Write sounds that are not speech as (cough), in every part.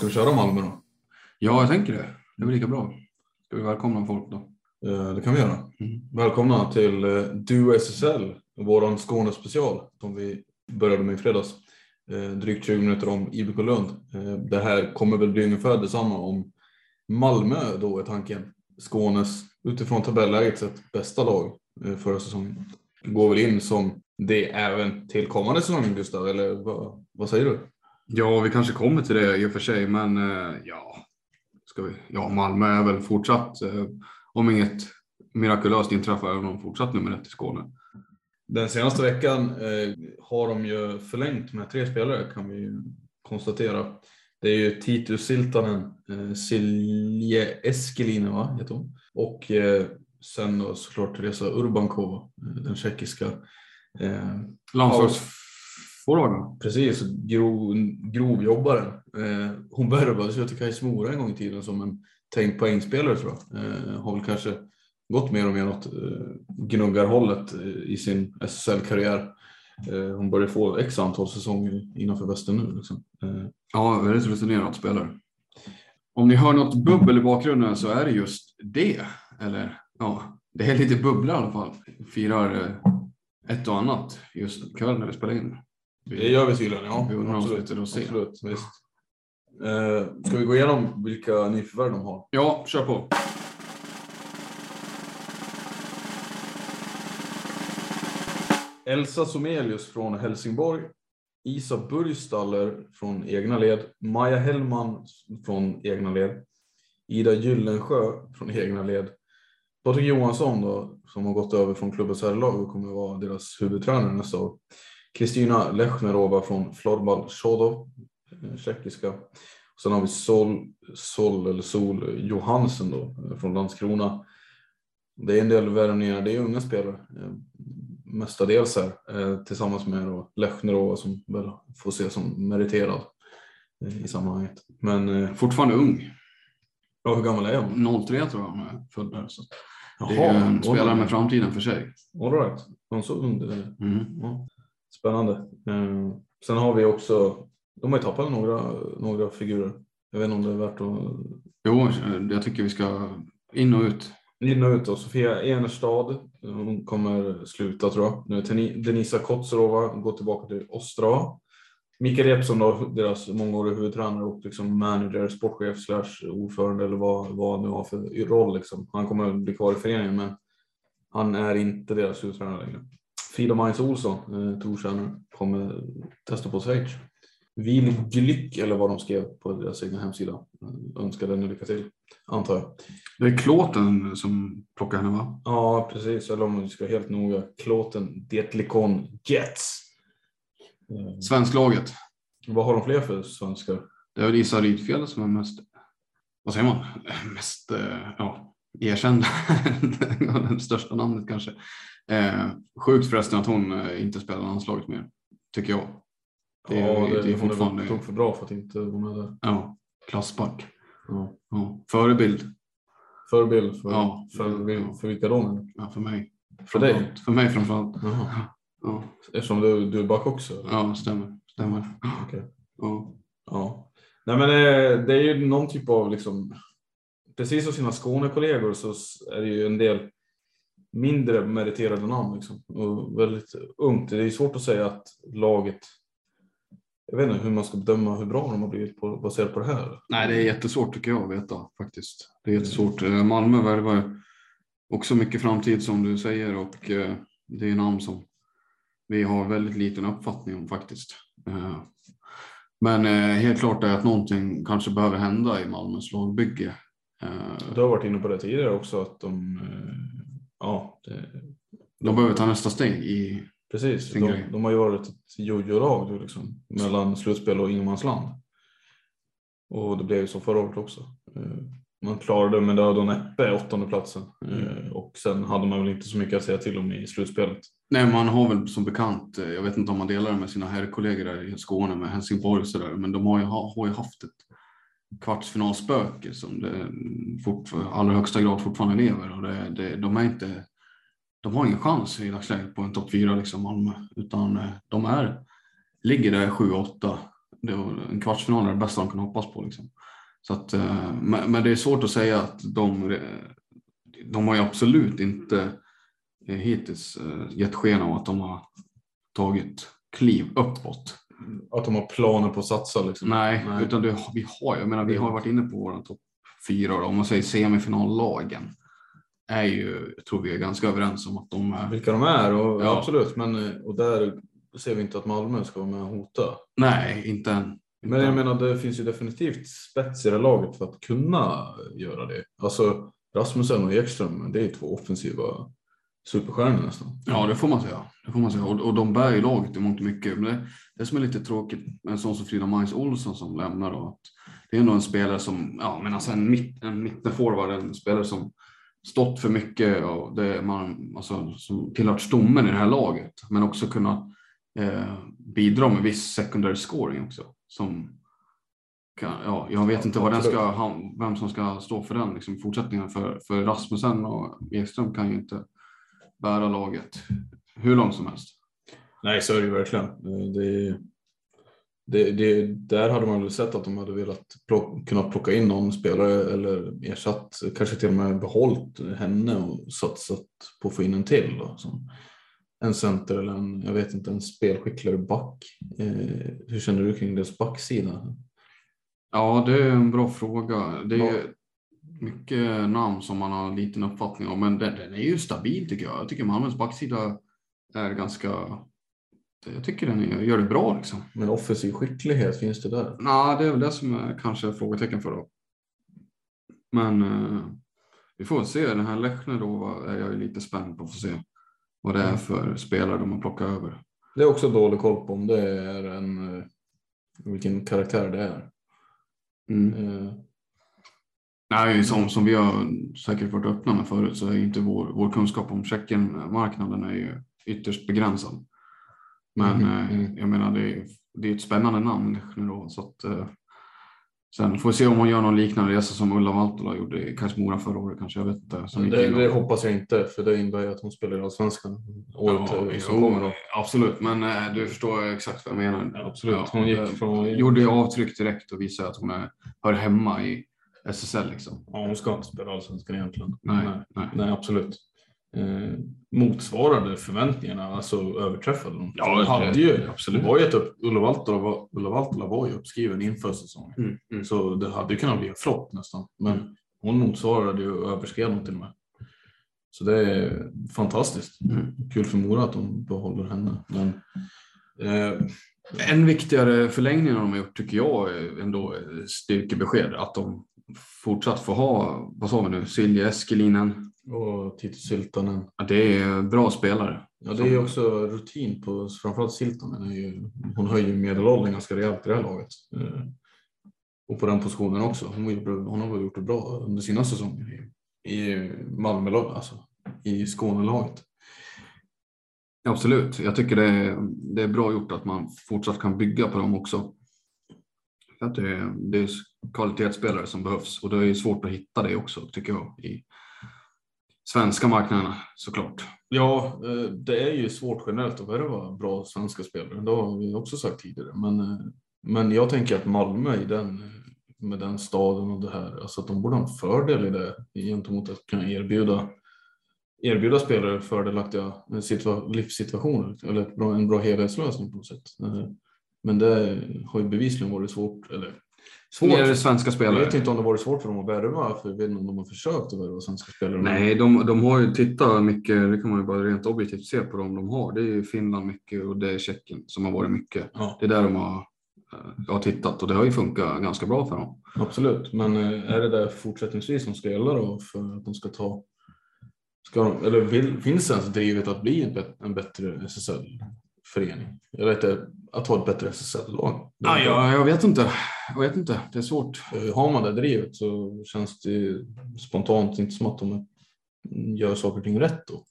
Ska vi köra Malmö då? Ja, jag tänker det. Det blir lika bra. Ska vi välkomna folk då? Eh, Det kan vi göra. Välkomna till eh, Du SSL, våran Skåne-special som vi började med i fredags. Eh, Drygt 20 minuter om IBK Lund. Det här kommer väl bli ungefär detsamma om Malmö då är tanken. Skånes utifrån tabelläget sett bästa lag förra säsongen. Går väl in som det även till kommande säsong Gustav, eller vad, vad säger du? Ja, vi kanske kommer till det i och för sig, men ja, ska vi? ja, Malmö är väl fortsatt, eh, om inget mirakulöst inträffar, är de fortsatt nummer ett i Skåne. Den senaste veckan eh, har de ju förlängt med tre spelare kan vi ju konstatera. Det är ju Titus Siltanen, eh, Silje Eskelinen va, heter hon. Och eh, sen då såklart Teresa Urbankova, eh, den tjeckiska. Eh, Landslagsforwarden. precis, grov, grovjobbaren. Eh, hon värvades ju till Kais Mora en gång i tiden som en tänkt poängspelare tror jag. Eh, har väl kanske gått mer och mer åt eh, gnuggarhållet eh, i sin SSL-karriär. Eh, hon börjar få x antal säsonger innanför västen nu. Liksom. Eh, Ja, väldigt rutinerad spelare. Om ni hör något bubbel i bakgrunden så är det just det. Eller ja, det är lite bubbla i alla fall. Firar eh, ett och annat just kväll när vi spelar in det gör vi tydligen, ja. Vi Absolut, absolut, visst. Eh, ska vi gå igenom vilka nyförvärv de har? Ja, kör på. Elsa Somelius från Helsingborg, Isa Burgstaller från egna led, Maja Hellman från egna led, Ida Gyllensjö från egna led, Patrik Johansson då, som har gått över från klubbens herrlag och kommer att vara deras huvudtränare nästa år. Kristina Lechnerova från Florbal Chodov, eh, tjeckiska. Sen har vi Sol, Sol, eller Sol Johansen då, eh, från Landskrona. Det är en del värvningar, det är unga spelare eh, mestadels här tillsammans med då Lechnerova som väl får ses som meriterad i sammanhanget. Men fortfarande ung. Ja, hur gammal är hon? 03 tror jag hon är född där. Så det är en spelare med framtiden för sig. All right. Hon så ung. Mm. Ja. Spännande. Eh, sen har vi också, de har ju tappat några, några figurer. Jag vet inte om det är värt att... Jo, jag tycker vi ska in och ut. In och ut då. Sofia Enerstad, hon kommer sluta tror jag. Denisa Kotsarova går tillbaka till Ostrava. Mikael Jeppsson då, deras mångåriga huvudtränare och liksom manager, sportchef slash ordförande eller vad, vad han nu har för roll. Liksom. Han kommer bli kvar i föreningen men han är inte deras huvudtränare längre. Frida Mainz Olsson, eh, trotjänare, kommer testa på Schweiz. Vil Glück eller vad de skrev på deras egna hemsida. Eh, önskar henne lycka till, antar jag. Det är Klåten som plockar henne va? Ja, precis. Eller om vi ska helt noga. Klåten Detlikon Jets. Mm. Svensklaget. Vad har de fler för svenskar? Det är väl Isa Rydfjäll som är mest, vad säger man, (laughs) mest eh, ja, erkänd. (laughs) det största namnet kanske. Eh, sjukt förresten att hon eh, inte spelar landslaget mer, tycker jag. Det, ja, det, det är fortfarande... Hon är för bra för att inte vara med där. Ja, klassback. Ja. Ja. Förebild. Förebild för, ja. för, för, vilka då? Ja, för mig. För dig? För mig framförallt. Ja. Eftersom du, du är back också? Ja, stämmer. stämmer. Okay. Ja. ja. Nej, men det, det är ju någon typ av, liksom, precis som sina Skånekollegor så är det ju en del mindre meriterade namn liksom, och väldigt ungt. Det är svårt att säga att laget jag vet inte hur man ska bedöma hur bra de har blivit på, baserat på det här. Nej, det är jättesvårt tycker jag att veta faktiskt. Det är jättesvårt. Eh, Malmö värvar också mycket framtid som du säger och eh, det är namn som vi har väldigt liten uppfattning om faktiskt. Eh, men helt klart är att någonting kanske behöver hända i Malmös lagbygge. Eh, du har varit inne på det tidigare också att de, ja, det, de behöver ta nästa steg i Precis, de, de, har ju varit ett jojo-lag liksom, mellan slutspel och ingenmansland. Och det blev ju så förra året också. Man klarade med död och näppe åttondeplatsen mm. och sen hade man väl inte så mycket att säga till om i slutspelet. Nej, man har väl som bekant, eh, jag vet inte om man delar det med sina herrkollegor i Skåne med Helsingborg och sådär, men de har ju, har ju haft ett kvartsfinalspöke som det mm, fort, allra högsta grad fortfarande lever och det, det, de är inte, de har ingen chans i dagsläget på en topp fyra liksom Malmö, utan eh, de är, ligger där 7-8. En kvartsfinal är det bästa de kan hoppas på liksom. Så att, eh, men, men det är svårt att säga att de, eh, de har ju absolut inte hittills gett sken av att de har tagit kliv uppåt. Att de har planer på att satsa? Liksom. Nej, Nej. utan det, vi har, jag menar, vi har varit inne på våra topp fyra. Då. Om man säger semifinallagen är ju, jag tror vi är ganska överens om att de är. Vilka de är, och, ja. absolut. Men, eh, och där ser vi inte att Malmö ska vara med och hota. Nej, inte än. Men jag menar, det finns ju definitivt spets i det laget för att kunna göra det. Alltså Rasmussen och Ekström, det är två offensiva superstjärnor nästan. Ja, det får man säga. Det får man säga. Och, och de bär ju laget i mångt och mycket. Men det, det som är lite tråkigt med en sån som Frida Majs Olsson som lämnar då, att det är ändå en spelare som, ja men alltså en, mitt, en mittenforward, en spelare som stått för mycket och det man, alltså, som tillhört stommen i det här laget, men också kunna eh, bidra med viss secondary scoring också. Som kan, ja, jag vet inte vad den ska, vem som ska stå för den liksom, fortsättningen för, för Rasmussen och Ekström kan ju inte bära laget hur långt som helst. Nej, så är det ju verkligen. Det, det, det, där hade man väl sett att de hade velat plocka, kunna plocka in någon spelare eller ersatt, kanske till och med behållit henne och satsat på att få in en till. Då, som en center eller en, jag vet inte, en spelskickligare back. Eh, hur känner du kring deras backsida? Ja, det är en bra fråga. Det är, mycket namn som man har en liten uppfattning om, men den, den är ju stabil tycker jag. Jag tycker Malmös backsida är ganska jag tycker den gör det bra liksom. Men offensiv skicklighet, finns det där? Nej, det är väl det som är kanske frågetecken för då. Men eh, vi får se. Den här Lechner då är jag lite spänd på att få se vad det är för spelare de har plockat över. Det är också dålig koll på om det är en, eh, vilken karaktär det är. Mm. Eh, Nej, som, som vi har säkert varit öppna med förut så är inte vår, vår kunskap om Tjeckien-marknaden är ju ytterst begränsad. Men mm. jag menar, det är, det är ett spännande namn nu då, så att eh, Sen får vi se om hon gör någon liknande resa som Ulla Valtola gjorde i Karlsmora förra året kanske, jag vet inte. Det, det hoppas jag inte, för det innebär ju att hon spelar i Allsvenskan året Ja, eh, som jo, kommer. Då. Absolut, men du förstår exakt vad jag menar. Ja, absolut. Hon gick från- Gjorde avtryck direkt och visade att hon är, hör hemma i SSL liksom. Ja, hon ska inte spela Allsvenskan egentligen. Nej, nej. nej. nej absolut. Eh, motsvarade förväntningarna, alltså överträffade dem. Ja, det- hade ju, absolut. Var ju ett upp, Ulla, Valtola var, Ulla Valtola var ju uppskriven inför säsongen. Mm, mm. Så det hade kunnat bli en flopp nästan. Men hon motsvarade ju och överskred dem till och med. Så det är fantastiskt. Mm. Kul för Mora att de behåller henne. Men, eh, En viktigare förlängning de har gjort tycker jag är ändå styrkebesked. Att de fortsatt får ha, vad sa vi nu, Silja Eskelinen. Och Titti Syltanen. Ja, det är bra spelare. Ja, det är också rutin på framförallt Siltanen. Är ju, hon höjer medelåldern ganska rejält i det här laget. Eh, och på den positionen också. Hon, har gjort- hon har väl gjort det bra under sina säsonger i, i Malmö, alltså i Skånelaget. Absolut, jag tycker det är, det är bra gjort att man fortsatt kan bygga på dem också. Att det, är- det är kvalitetsspelare som behövs och det är svårt att hitta det också tycker jag i svenska marknaderna såklart. Ja, eh, det är ju svårt generellt att värva bra svenska spelare. Det har vi också sagt tidigare. Men, eh, men jag tänker att Malmö i den, med den staden och det här, alltså att de borde ha en fördel i det gentemot att kunna erbjuda, erbjuda spelare fördelaktiga eh, livssituationer eller en bra helhetslösning på något sätt. Men det har ju bevisligen varit svårt, eller svårt. Det svenska Jag spelare? vet inte om det varit svårt för dem att värva, för jag vet inte om de har försökt att värva svenska spelare. Nej, de, de har ju tittat mycket, det kan man ju bara rent objektivt se på dem de har. Det är ju Finland mycket och det är Tjeckien som har varit mycket. Ja. Det är där de har, eh, har tittat och det har ju funkat ganska bra för dem. Absolut, men eh, är det där fortsättningsvis som ska gälla då för att de ska ta Ska de, eller vill, finns det ens drivet att bli en, bet, en bättre SSL-förening? Eller att, att ha ett bättre SSL-lag? Ja, jag, jag vet inte. Jag vet inte. Det är svårt. Eh, Har man det drivet så känns det ju spontant inte som att de gör saker och ting rätt då.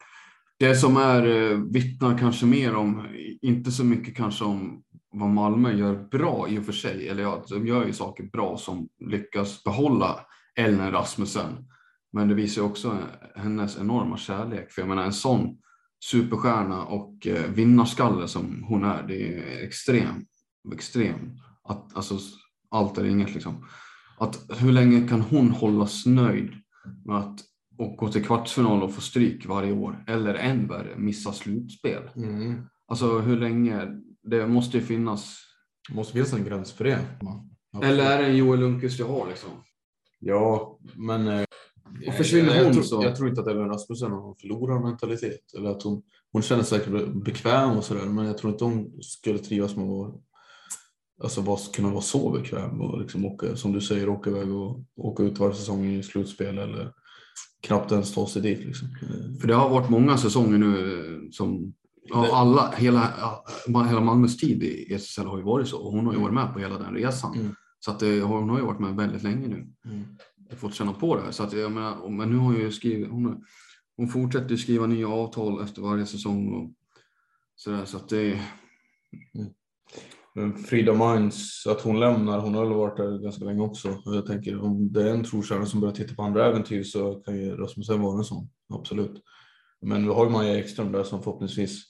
Det som är eh, vittnar kanske mer om, inte så mycket kanske om vad Malmö gör bra i och för sig, eller ja, de gör ju saker bra som lyckas behålla Ellen Rasmussen. Men det visar också hennes enorma kärlek, för jag menar en sån superstjärna och eh, vinnarskalle som hon är, det är extrem, extrem. Att, alltså, allt är inget liksom. Att hur länge kan hon hållas nöjd med att och gå till kvartsfinal och få stryk varje år. Eller än värre, missa slutspel. Alltså hur länge? Det måste ju finnas. Det måste finnas en gräns för det. Eller är det en Joel Lundqvist jag har liksom? Ja, men... eh, Och försvinner jag, hon tror, så- Jag tror inte att Ellen Rasmussen har någon förlorarmentalitet. Eller att hon, hon känner sig säkert bekväm och sådär. Men jag tror inte hon skulle trivas med att alltså, vara, kunna vara så bekväm och liksom åka, som du säger, åka iväg och åka ut varje säsong i slutspel eller knappt ens ta sig dit. Liksom. Eh, För det har varit många säsonger nu eh, som ja, alla, hela, hela Malmös tid i SSL har ju varit så och hon har ju varit med på hela den resan. Mm. Så att det, hon har ju varit med väldigt länge nu. Mm fått känna på det här. Så att jag menar, men nu har hon ju skrivit, hon, hon fortsätter ju skriva nya avtal efter varje säsong och sådär. Så att det, Men Frida Mainz, att hon lämnar, hon har väl varit där ganska länge också. Jag tänker om det är en trotjänare som börjar titta på andra äventyr så kan ju Rasmussen vara en sån, absolut. Men vi har ju Maja Ekström där som förhoppningsvis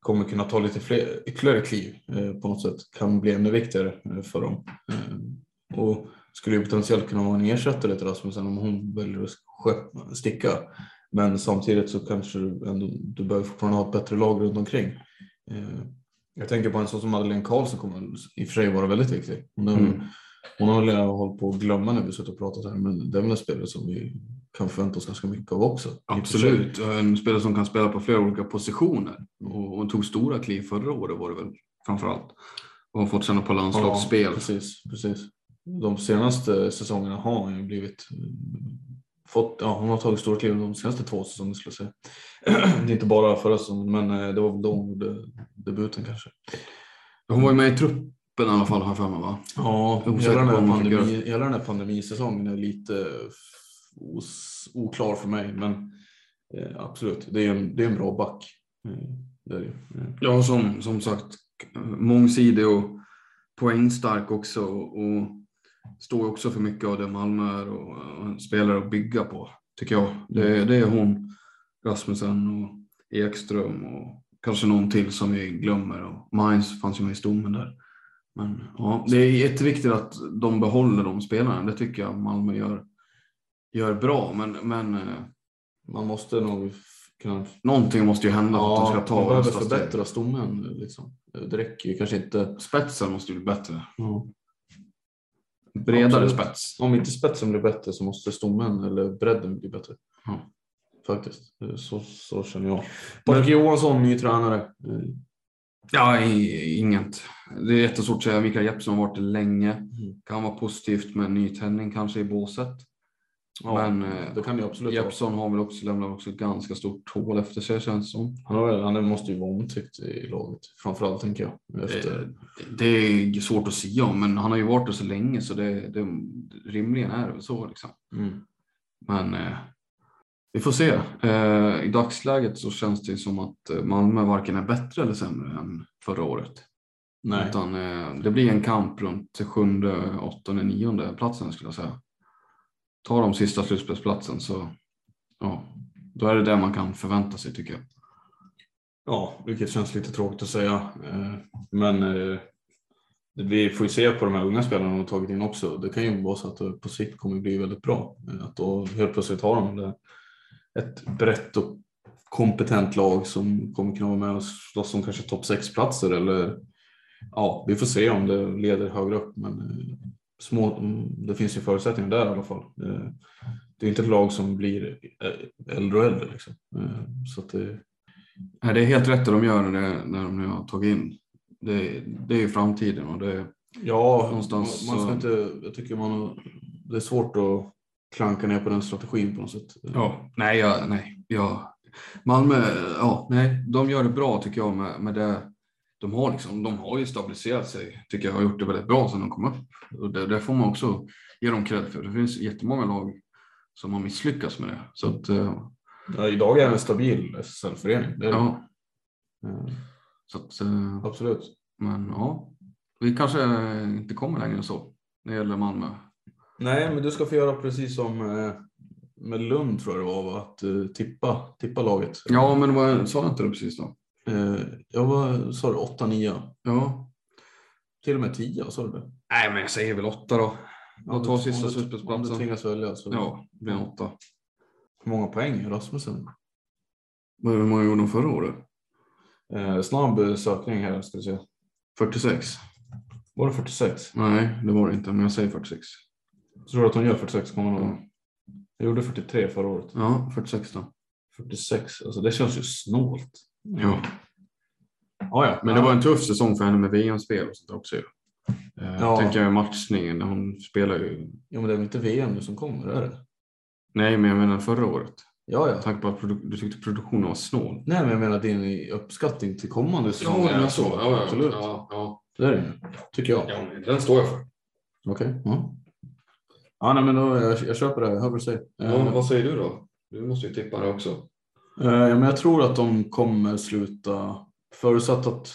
kommer kunna ta lite fler, ytterligare kliv eh, på något sätt. Kan bli ännu viktigare eh, för dem. Eh, och skulle ju potentiellt kunna vara en ersättare till Rasmussen om hon väljer att sticka. Men samtidigt så kanske du ändå, du behöver fortfarande ha ett bättre lag runt omkring. Eh, jag tänker på en sån som Madeleine Karlsson kommer i och för sig vara väldigt viktig. Hon, Mm. hon har väl hållit på att glömma när vi suttit och pratat här, men det är väl en spelare som vi kan förvänta oss ganska mycket av också. absolut, en spelare som kan spela på flera olika positioner. Och hon tog stora kliv förra året var det väl framförallt. Och har fått känna på landslagsspel. Ja, precis, precis. De senaste säsongerna har han ju blivit fått, ja, hon har tagit stora kliv de senaste två säsongerna skulle jag säga. (clears throat) Det är inte bara förra säsongen, men eh, det var väl då hon gjorde debuten kanske. Hon var ju med i truppen i alla fall har jag för mig va? Ja, hela den, här pandemi, hela den här pandemisäsongen är lite os, oklar för mig, men eh, absolut, det är en, det är en bra back. Eh, det är det. Eh, Ja, som, som sagt mångsidig och poängstark också och står också för mycket av det Malmö är och, och spelar att bygga på, tycker jag. Det, det är hon, Rasmussen och Ekström och kanske någon till som vi glömmer. Och Mainz fanns ju med i stommen där. Men ja, det är jätteviktigt att de behåller de spelarna. Det tycker jag Malmö gör, gör bra. Men, men eh, Man måste nog kunna någonting måste ju hända för att de ska man ta behöver nästa steg. förbättra stommen. Liksom. Det räcker ju kanske inte. Spetsen måste ju bli bättre. Ja. Bredare Absolut. spets. Om inte spetsen blir bättre så måste stommen eller bredden bli bättre. Ja. Faktiskt, så, så känner jag. Patrik Johansson, ny tränare. Eh, Ja, inget. Det är jättesvårt att säga. Mikael Jeppsson har varit det länge. Mm. Kan vara positivt med en ny tändning kanske i båset. Ja, Men eh, det kan det absolut. Jeppsson har väl också lämnat också ett ganska stort hål efter sig känns som. Han, har, han måste ju vara omtyckt i laget. Framförallt tänker jag. Efter, Det, det är svårt att säga om, men han har ju varit där så länge så det, det rimligen är det väl så liksom. mm. Men eh, vi får se. Eh, I dagsläget så känns det som att eh, Malmö varken är bättre eller sämre än förra året. Nej. Utan eh, det blir en kamp runt sjunde, åttonde, nionde platsen skulle jag säga. Tar de sista slutspelsplatsen så ja, då är det det man kan förvänta sig tycker jag. Ja, vilket känns lite tråkigt att säga. Eh, men eh, vi får ju se på de här unga spelarna de har tagit in också. Det kan ju vara så att det på sikt kommer bli väldigt bra. Eh, att då helt plötsligt har de ett brett och kompetent lag som kommer kunna vara med och slåss om kanske topp 6-platser eller ja, vi får se om det leder högre upp. Men små, mm, det finns ju förutsättningar där i alla fall. Eh, Det är inte ett lag som blir eh, äldre och äldre. Liksom. Eh, Så det, Nej, det är helt rätt det de gör när, det, när de nu har tagit in. Det, det är ju framtiden och det, Ja, Någonstans man, man ska så- inte, jag tycker man, det är svårt att klanka ner på den strategin på något sätt. Ja, nej, ja, nej, ja. Malmö, ja, nej, de gör det bra tycker jag med, med det. De har, liksom, de har ju stabiliserat sig, tycker jag, och gjort det väldigt bra sedan de kom upp. Och det, det får man också ge dem cred för. Det finns jättemånga lag som har misslyckats med det. Så att, eh, Ja, idag är det en stabil SSL-förening. Ja, Eh, så att, eh, Absolut. men ja, vi kanske inte kommer längre än så när det gäller Malmö. Nej, men du ska få göra precis som med Lund tror jag det var, va? att tippa, tippa laget. Ja, men vad, sa jag inte det precis då? Eh, Jag var, sa du 8-9? Ja. Till och med 10, sa du det? Nej, men jag säger väl åtta då. De två Om sista du- Om du slutspelsplatsen. tvingas välja så. Ja, det blir en åtta. Hur många poäng är Rasmussen? Hur många gjorde de förra året? Eh, snabb sökning här ska vi se. 46? Var det 46? Nej, det var det inte, men jag säger 46. Tror du att hon gör 46 kommande år? Mm. Jag gjorde 43 förra året. Ja, 46 då. 46, alltså det känns ju snålt. Ja. Ja, ja. Men det var en tuff säsong för henne med VM-spel och sånt också ju. Eh, Ja. Tänker jag matchningen, hon spelar ju... Ja, men det är väl inte VM nu som kommer, är det? Nej, men jag menar förra året. Ja, ja. Tanke på att du tyckte produktionen var snål. Nej, men jag menar din uppskattning till kommande säsong. är Absolut. Ja, ja. Det är det tycker jag. ja den står jag för. Okej. Ja. ja, nej, men då, jag, jag köper det. Jag hör vad du säger. Eh, vad säger du då? Du måste ju tippa det också. Eh, men jag tror att de kommer sluta förutsatt att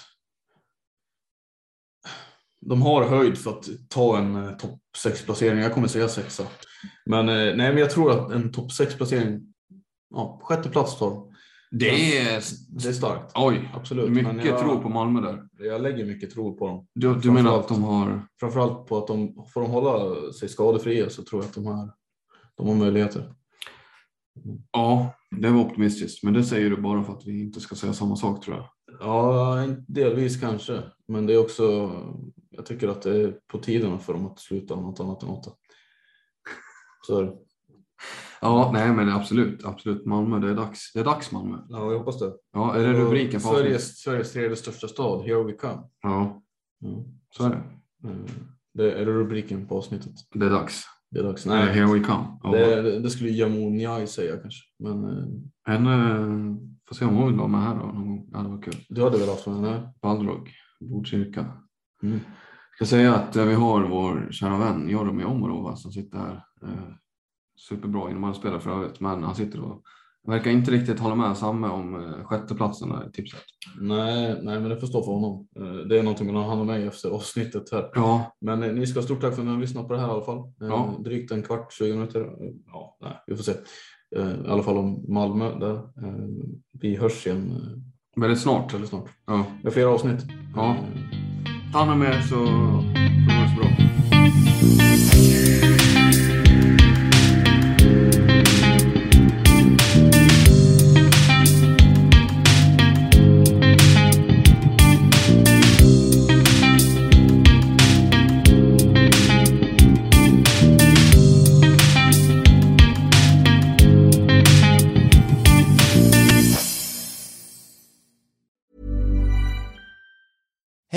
de har höjd för att ta en eh, topp 6 placering. Jag kommer säga sexa. Men eh, nej, men jag tror att en topp 6 placering, ja, sjätte plats tar de. Det är... Det är starkt. Oj, Absolut. Mycket jag, tro på Malmö där. Jag lägger mycket tro på dem. Du, du menar att de har... Framförallt på att de får de hålla sig skadefria så tror jag att de har, de har möjligheter. Ja, det var optimistiskt. Men det säger du bara för att vi inte ska säga samma sak tror jag. Ja, delvis kanske. Men det är också, jag tycker att det är på tiden för dem att sluta något annat än åtta. Så är det. Ja, nej men absolut, absolut. Malmö, det är dags. Det är dags Malmö. Ja, jag hoppas det. Ja, är det rubriken på? Sveriges, Sveriges tredje största stad, Here We Come. Ja, Ja. så är det. Eh, Det är det rubriken på avsnittet. Det är dags. Det är dags. Nej. Nej, Here we come. Och det, det, skulle Jamon Njai säga kanske. Men eh, Henne får se om hon vill vara med här då. någon gång. Ja, det var kul. du hade väl haft med henne? Balrog, Botkyrka. Mm. Jag ska säga att eh, vi har vår kära vän Joromi Omorova som sitter här. Eh, superbra inom alla spelare för övrigt, men han sitter och verkar inte riktigt hålla med Samme om eh, sjätteplatsen i tipset. Nej, nej, men det får stå för honom. Eh, Det är någonting han och mig efter avsnittet här. Ja, Men eh, ni ska ha stort tack för att ni har lyssnat på det här i alla fall. Ja. Drygt en kvart, 20 minuter. Ja, nej, vi får se. I alla fall om Malmö där. Vi hörs igen väldigt snart. väldigt snart. Ja. Det är flera avsnitt. Ja. Ta hand om er så får det vara så bra.